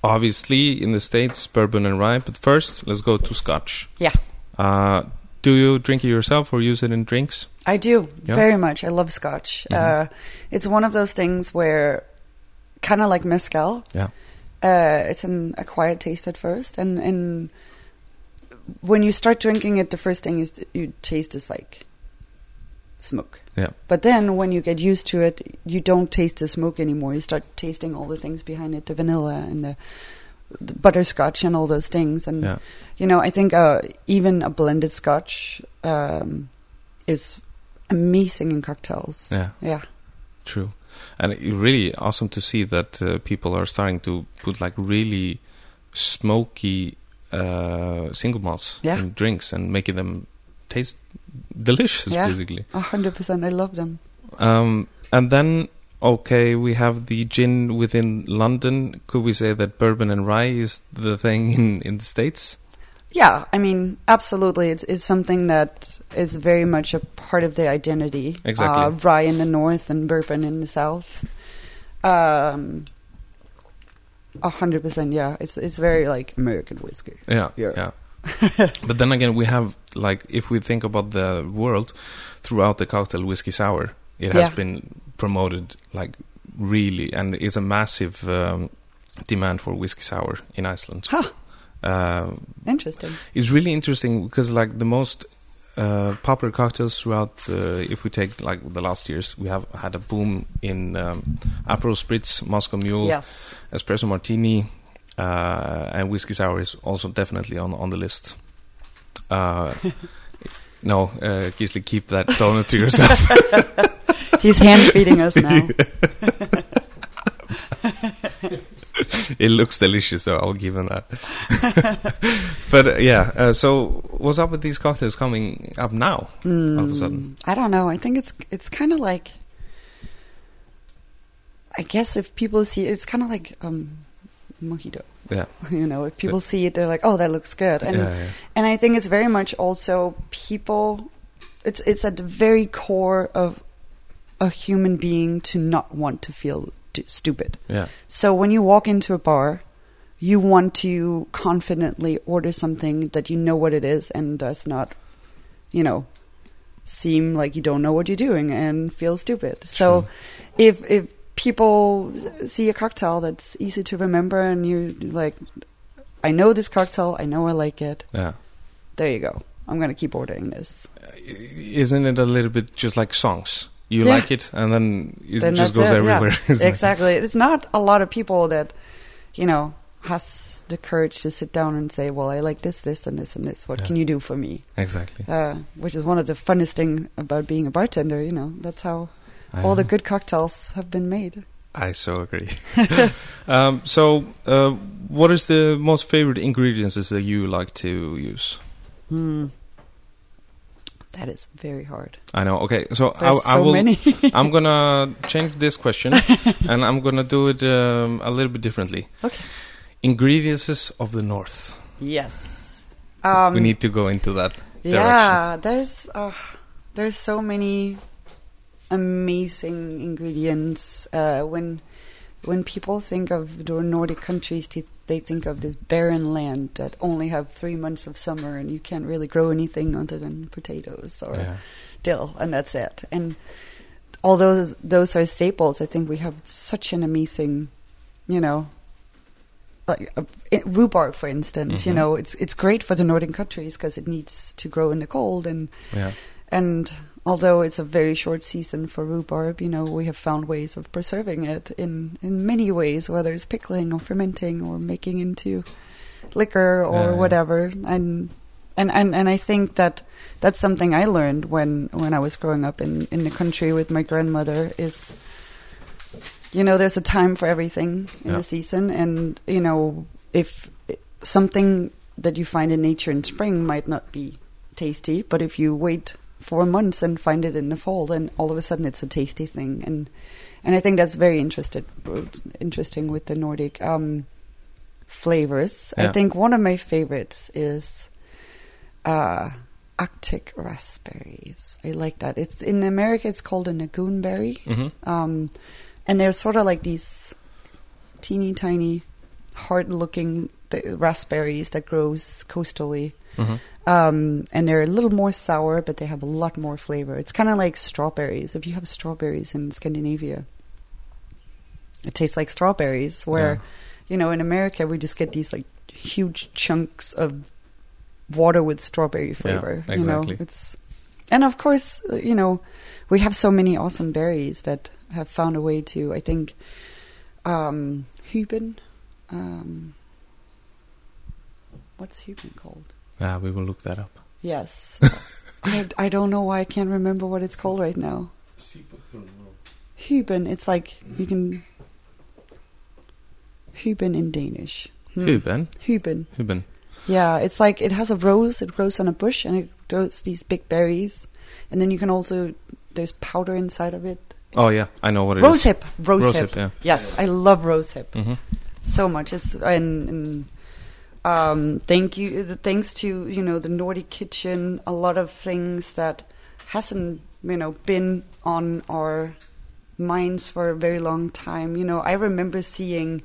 obviously, in the States, bourbon and rye, but first, let's go to scotch. Yeah. Uh, do you drink it yourself or use it in drinks? I do Yeah. very much. I love Scotch. Mhm. Uh, it's one of those things where, kind of like mezcal, Yeah. uh, it's an acquired taste at first, and and when you start drinking it, the first thing is you taste is like smoke. Yeah. But then when you get used to it, you don't taste the smoke anymore. You start tasting all the things behind it, the vanilla and the butterscotch and all those things. And Yeah. you know, I think uh, even a blended Scotch um, is amazing in cocktails. Yeah. yeah, True. And it's really awesome to see that uh, people are starting to put like really smoky uh, single malts Yeah. in drinks and making them taste delicious, Yeah. basically. a hundred percent. I love them. Um, and then, okay, we have the gin within London. Could we say that bourbon and rye is the thing in, in the States? Yeah, I mean, absolutely. It's it's something that is very much a part of their identity. Exactly. Uh, rye in the north and bourbon in the south. Um, a hundred percent. Yeah, it's it's very like American whiskey. Yeah, Yeah. yeah. *laughs* but then again, we have like if we think about the world throughout the cocktail whiskey sour, it has Yeah. been promoted like really, and it's a massive um, demand for whiskey sour in Iceland. Huh. Uh, Interesting. it's really interesting because like the most uh, popular cocktails throughout, uh, if we take like the last years, we have had a boom in um, Aperol Spritz, Moscow Mule, Yes. espresso martini, uh, and whiskey sour is also definitely on on the list. Uh, *laughs* no, uh, Gisli, keep that donut to yourself. *laughs* He's hand feeding us now. *laughs* it looks delicious, so I'll give him that. *laughs* but uh, yeah, uh, so what's up with these cocktails coming up now? All of a sudden. Mm, I don't know. I think it's it's kind of like. I guess if people see it, it's kind of like um, mojito. Yeah, *laughs* You know, if people see it, they're like, "Oh, that looks good." And yeah, yeah. and I think it's very much also people. It's it's at the very core of a human being to not want to feel d- stupid. yeah. So when you walk into a bar, you want to confidently order something that you know what it is and does not, you know, seem like you don't know what you're doing and feel stupid. So Sure. if if people see a cocktail that's easy to remember and you like I know this cocktail, I know I like it. yeah. There you go. I'm going to keep ordering this. Isn't it a little bit just like songs? You Yeah. like it, and then it Then just goes it, yeah. everywhere. *laughs* Like- exactly. It's not a lot of people that, you know, has the courage to sit down and say, "Well, I like this, this, and this, and this. What Yeah. can you do for me?" exactly. Uh, which is one of the funnest thing about being a bartender. You know, that's how I all the good cocktails have been made. I so agree. *laughs* *laughs* um, so, uh, what is the most favorite ingredients that you like to use? Hmm. That is very hard. I know. Okay, so I, There's I so will. many. *laughs* I'm gonna change this question, *laughs* and I'm gonna do it um, a little bit differently. Okay. Ingredients of the north. yes. Um, we need to go into that. direction. Yeah, there's uh, there's so many amazing ingredients. Uh, when when people think of the Nordic countries, they, they think of this barren land that only have three months of summer, and you can't really grow anything other than potatoes or Yeah. dill, and that's it. And although those are staples, I think we have such an amazing, you know, like uh, rhubarb, for instance. You Mhm. know, it's it's great for the northern countries because it needs to grow in the cold, and Yeah. and although it's a very short season for rhubarb, you know, we have found ways of preserving it in in many ways, whether it's pickling or fermenting or making into liquor or whatever. And and and and I think that that's something I learned when when I was growing up in in the country with my grandmother is you know there's a time for everything in Yeah. the season and you know if something that you find in nature in spring might not be tasty but if you wait four months and find it in the fall and all of a sudden it's a tasty thing and and I think that's very interested interesting with the Nordic um, flavors. I think one of my favorites is uh, Arctic raspberries. I like that. It's in America. It's called a nagoon berry, hmm um, and they're sort of like these teeny tiny, hard-looking th- raspberries that grows coastally. Hmm Um, and they're a little more sour, but they have a lot more flavor. It's kind of like strawberries. If you have strawberries in Scandinavia, it tastes like strawberries. Where, Yeah. you know, in America we just get these like huge chunks of water with strawberry flavor. You know, exactly. it's and of course, uh, you know, we have so many awesome berries that have found a way to. I think, um, Hyben. Um, what's Hyben called? Yeah, we will look that up. Yes. *laughs* I, I don't know why I can't remember what it's called right now. Hyben. It's like you can. Hyben in Danish. Hmm. Hyben. Hyben. Hyben. Yeah, it's like it has a rose. It grows on a bush, and it grows these big berries. And then you can also there's powder inside of it. Oh yeah, I know what it is. Rosehip. Rosehip. Rosehip, yeah. Yes, I love rosehip hmm so much. It's and, and um, thank you. Thanks to you know the Nordic kitchen, a lot of things that hasn't you know been on our minds for a very long time. You know, I remember seeing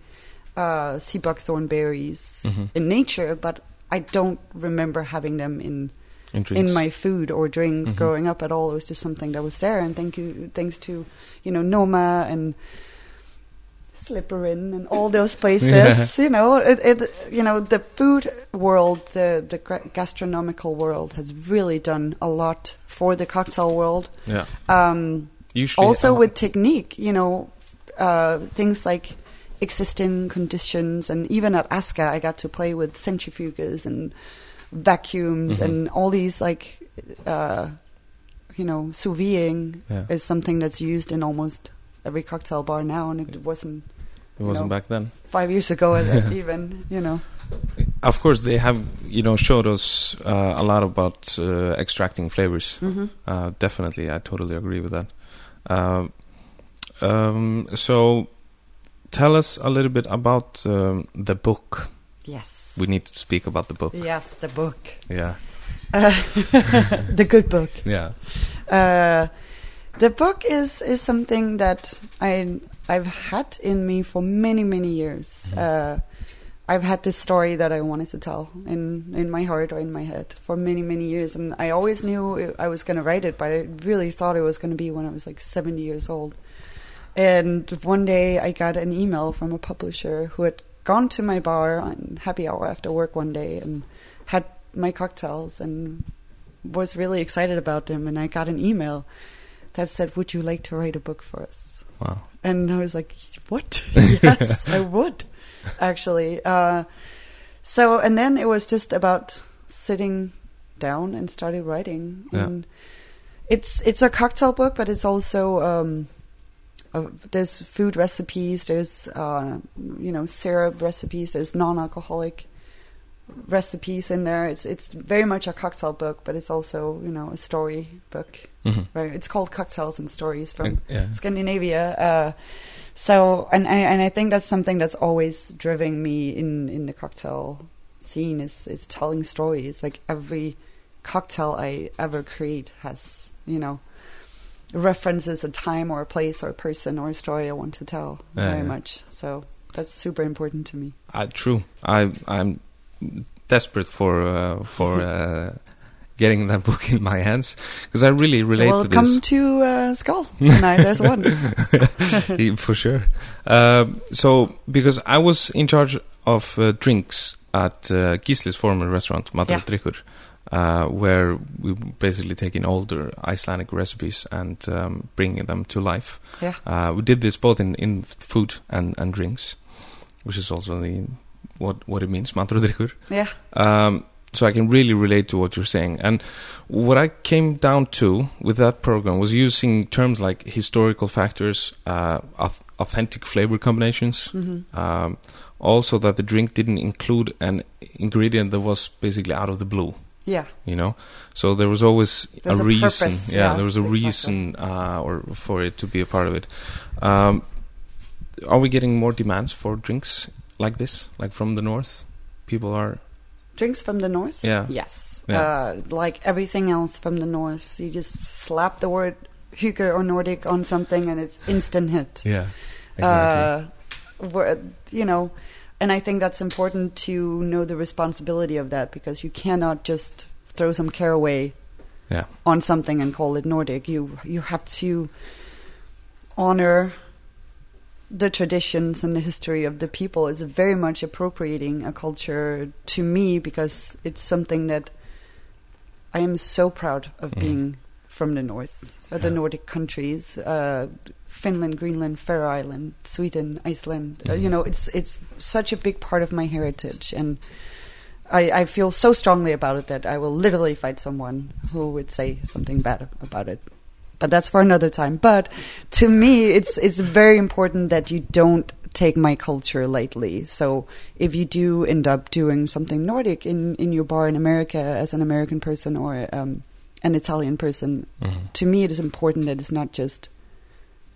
uh, sea buckthorn berries Mhm. in nature, but I don't remember having them in In in my food or drinks Mhm. growing up at all. It was just something that was there, and thank you, thanks to you know Noma and Slippurinn and all *laughs* those places. Yeah. You know, it, it you know the food world, the the gastronomical world has really done a lot for the cocktail world. yeah. Um, Usually also uh, with technique, you know, uh, things like existing conditions, and even at Aska, I got to play with centrifuges and vacuums Mhm. and all these like, uh, you know, sous videing Yeah. is something that's used in almost every cocktail bar now, and it wasn't it wasn't know. back then. five years ago *laughs* even, you know. Of course, they have you know showed us uh, a lot about uh, extracting flavors. hmm Uh, definitely, I totally agree with that. Um um, so, tell us a little bit about um, the book. Yes. We need to speak about the book. Yes, the book. Yeah, Uh, *laughs* the good book. *laughs* yeah, Uh, the book is is something that I I've had in me for many many years. Uh, I've had this story that I wanted to tell in in my heart or in my head for many many years, and I always knew I was going to write it, but I really thought it was going to be when I was like seventy years old. And one day I got an email from a publisher who had gone to my bar on happy hour after work one day and had my cocktails and was really excited about them. And I got an email that said, Would you like to write a book for us? Wow, And I was like, What? *laughs* yes, I would, actually. Uh, so, and then it was just about sitting down and started writing. Yeah. And it's it's a cocktail book, but it's also um, uh, there's food recipes, there's uh, you know syrup recipes, there's non-alcoholic recipes in there. It's it's very much a cocktail book, but it's also you know a story book. hmm Right? It's called Cocktails and Stories from yeah, Scandinavia. Uh, so, and I, and I think that's something that's always driving me in, in the cocktail scene is is telling stories. Like every cocktail I ever create has, you know, references a time or a place or a person or a story I want to tell Yeah, very yeah. much. So that's super important to me. Uh, true. I I'm desperate for uh, for uh, getting that *laughs* book in my hands because I really relate well, to come to uh, Skál tonight. There's one. *laughs* For sure. Um so because I was in charge of uh, drinks at uh, Gisli's former restaurant, Matur Yeah. Uh, where we basically taking older Icelandic recipes and um, bringing them to life. Yeah. Uh, we did this both in, in food and, and drinks, which is also the what what it means, Matur Drykkur. Yeah. Um, so I can really relate to what you're saying. And what I came down to with that program was using terms like historical factors, uh, authentic flavor combinations. hmm Um, also, that the drink didn't include an ingredient that was basically out of the blue. Yeah. You know, so there was always There's a a reason. purpose, yeah, there was a exactly. reason, uh, or for it to be a part of it. Um, are we getting more demands for drinks like this, like from the north? People are Drinks from the north? Yeah. Yes. Yeah. Uh, like everything else from the north, you just slap the word hygge or Nordic on something and it's instant hit. Yeah, Uh, where, you know, and I think that's important to know the responsibility of that because you cannot just throw some caraway yeah, on something and call it Nordic. You you have to honor the traditions and the history of the people. is very much appropriating a culture to me because it's something that I am so proud of Mhm. being from the north, of the Nordic countries. Uh, Finland, Greenland, Faroe Island, Sweden, Iceland. Uh, you Mhm. know, it's it's such a big part of my heritage, and I, I feel so strongly about it that I will literally fight someone who would say something bad about it. But that's for another time. But to me, it's it's very important that you don't take my culture lightly. So if you do end up doing something Nordic in in your bar in America as an American person or um, an Italian person, Mhm. to me it is important that it's not just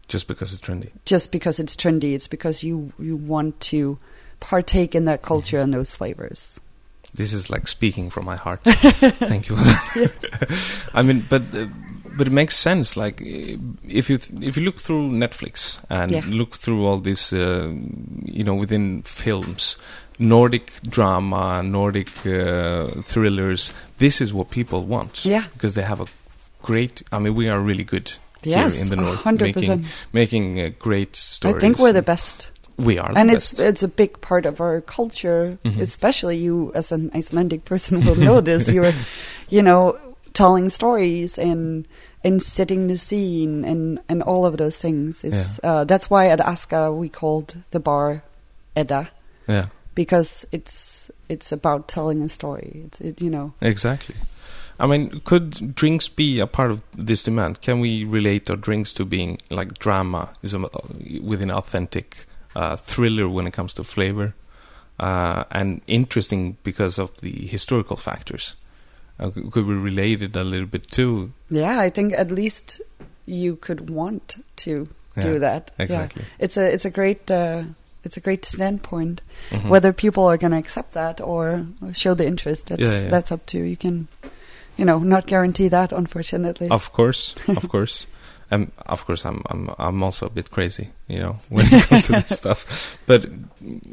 just because it's trendy. just because it's trendy. It's because you you want to partake in that culture Mm-hmm. and those flavors. This is like speaking from my heart. *laughs* Thank you. *laughs* I mean, but uh, but it makes sense. Like if you th- if you look through Netflix and Yeah. look through all these, uh, you know, within films, Nordic drama, Nordic uh, thrillers. This is what people want. Yeah. because they have a great. I mean, we are really good Yes, here in the north, hundred making percent. making uh, great stories. I think we're the best. we are, and it's best. it's a big part of our culture Mhm. especially you as an icelandic person will *laughs* know this you're you know telling stories and and setting the scene and and all of those things it's uh, that's why at aska we called the bar edda yeah. because it's it's about telling a story it's it, you know Exactly. I mean, could drinks be a part of this demand? Can we relate our drinks to being like drama is within authentic uh, thriller when it comes to flavor, uh, and interesting because of the historical factors? Uh, could we relate it a little bit too? yeah i think at least you could want to Yeah, do that Exactly. yeah it's a it's a great uh, it's a great standpoint Mhm. whether people are going to accept that or show the interest that's Yeah, that's up to you can you know not guarantee that unfortunately Of course, *laughs* of course. Um, of course, I'm I'm I'm also a bit crazy, you know, *laughs* when it comes to this *laughs* stuff. But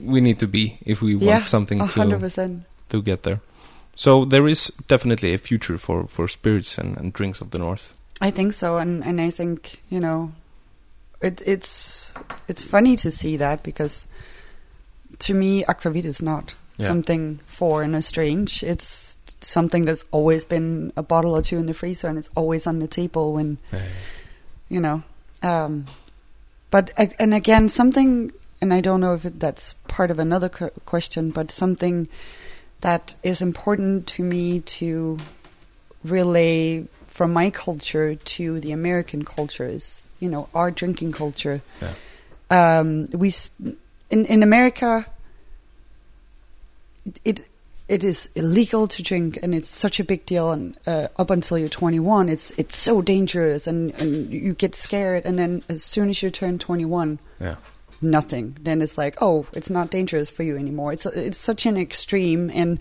we need to be if we want something to hundred percent to get there. So there is definitely a future for, for spirits and, and drinks of the north. i think so and and i think you know it it's it's funny to see that because to me aquavit is not Yeah. something foreign or strange it's something that's always been a bottle or two in the freezer and it's always on the table when you know. Um, but and again, something, and I don't know if it, that's part of another question, but something that is important to me to relay from my culture to the American culture is, you know, our drinking culture. Yeah. Um, we in in America, it. it is illegal to drink, and it's such a big deal. And uh, up until you're 21, it's it's so dangerous, and, and you get scared. And then as soon as you turn 21, Yeah. Nothing. Then it's like, oh, it's not dangerous for you anymore. It's it's such an extreme, and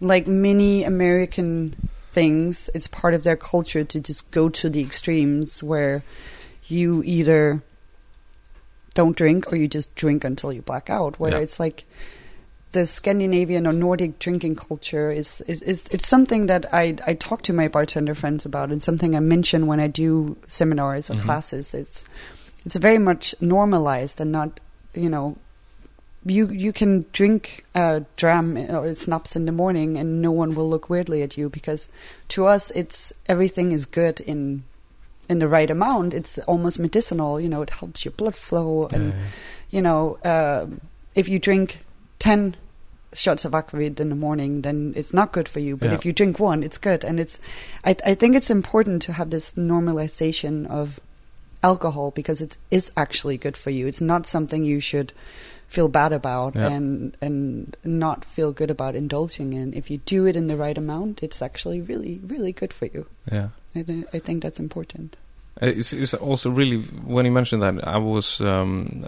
like many American things. It's part of their culture to just go to the extremes where you either don't drink or you just drink until you black out. Where Yeah. it's like the Scandinavian or Nordic drinking culture is, is, is it's something that I I talk to my bartender friends about and something I mention when I do seminars or Mhm. classes. It's it's very much normalized and not you know you you can drink a dram or snaps in the morning and no one will look weirdly at you because to us it's everything is good in in the right amount. It's almost medicinal you know it helps your blood flow and you know um if you drink 10 shots of aquavit in the morning then it's not good for you. But Yeah. if you drink one it's good. And it's I, I think it's important to have this normalization of alcohol because it is actually good for you. It's not something you should feel bad about and and not feel good about indulging in. If you do it in the right amount it's actually really really good for you. Yeah. I, I think that's important. Uh, It's, it's also really when you mentioned that I was um,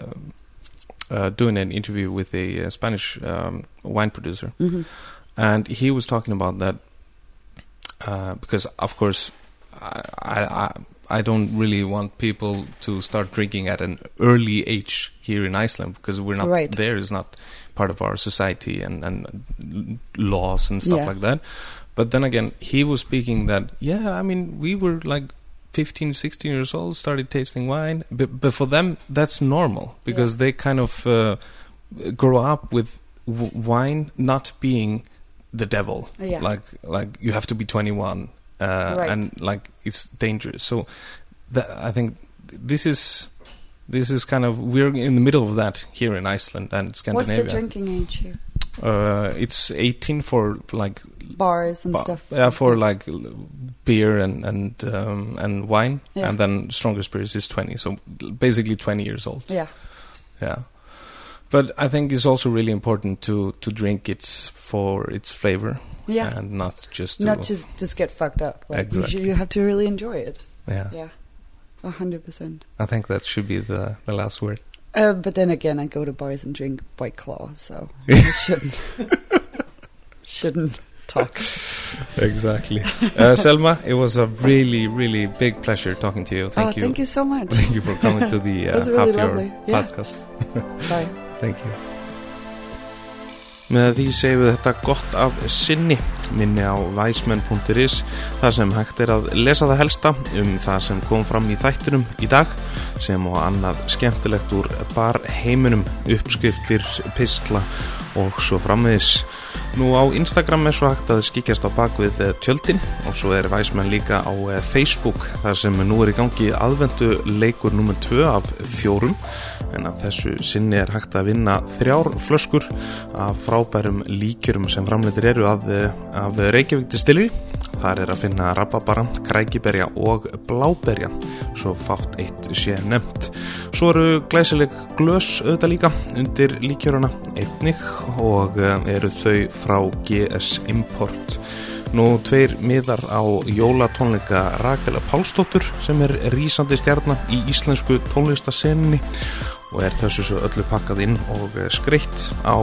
uh, doing an interview with a, uh Spanish um, wine producer, hmm and he was talking about that uh, because, of course, I, I I I don't really want people to start drinking at an early age here in Iceland because we're not Right. there is not part of our society and and laws and stuff Yeah. like that. But then again, he was speaking that yeah, I mean, we were like 15, 16 years old, started tasting wine, but, but for them that's normal because Yeah. they kind of uh, grow up with w- wine not being the devil. Yeah. Like like you have to be 21 uh, Right. and like it's dangerous. So that I think this is this is kind of we're in the middle of that here in Iceland and Scandinavia. what's the drinking age here Uh, it's 18 for like bars and ba- stuff yeah for like beer and and um, and wine Yeah. and then stronger spirits is 20 so basically 20 years old yeah yeah but i think it's also really important to to drink it for its flavor yeah and not just to not just just get fucked up like you, Exactly. should, you have to really enjoy it yeah. yeah a hundred percent i think that should be the the last word Uh, but then again, I go to bars and drink White Claw, so *laughs* I shouldn't shouldn't talk. exactly uh, selma it was a really really big pleasure talking to you thank oh, you thank you so much. thank you for coming to the *laughs* uh, That's really Happy Hour lovely. Yeah. podcast Bye. *laughs* Thank you. Með því segjum við þetta gott af sinni. Minni á væsmenn.is þar sem hægt er að lesa það helsta um það sem kom fram í þættinum í dag sem og annað skemmtilegt úr bar heiminum, uppskriftir, pistla og svo frammiðis. Nú á Instagram er svo hægt að skikjast á bakvið eh, tjöldin og svo er væsmenn líka á eh, Facebook þar sem nú er í gangi aðvendu leikur nummer 2 af fjórum en að þessu sinni er hægt að vinna þrjár flöskur af frábærum líkjörum sem framleitir eru af, af Reykjavík distilleri. Þar er að finna rababara, krækiberja og bláberja, svo fátt eitt sé nefnt. Svo eru glæsileg glös auðvitað líka undir líkjöruna einnig og eh, eru þau frá GS Import. Nú tveir miðar á jólatónleika Rakela Pálsdóttur sem er rísandi stjarnar í íslensku tónlistasenni og er þessu svo öllu pakkað inn og eh, skreitt á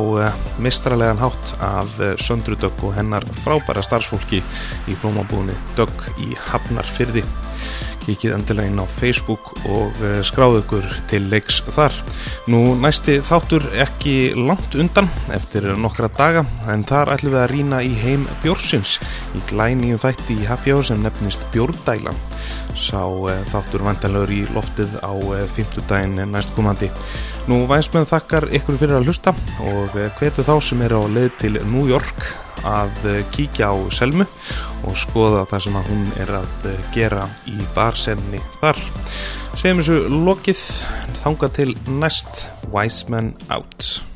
mistralegan hátt af eh, Söndru Dögg og hennar frábæra starfsfólki í blómabúðinni Dögg í Hafnarfyrði. Kikið endilega inn á Facebook og eh, skráðu ykkur til leiks þar. Nú næsti þáttur ekki langt undan eftir nokkra daga en þar ætlum við að rýna í heim bjórsins í glænýjum þætti í Happy Hour sem nefnist Bjórdælan. Sá e, þáttur vantanlegur í loftið á e, 50 daginn næstkomandi. Nú vænsmenn þakkar ykkur fyrir að hlusta og e, hvetu þá sem eru á leið til New York að e, kíkja á Selmu og skoða það sem hún er að e, gera í barsenni þar. Segjum þessu lokið, þanga til næst Wise Men Out.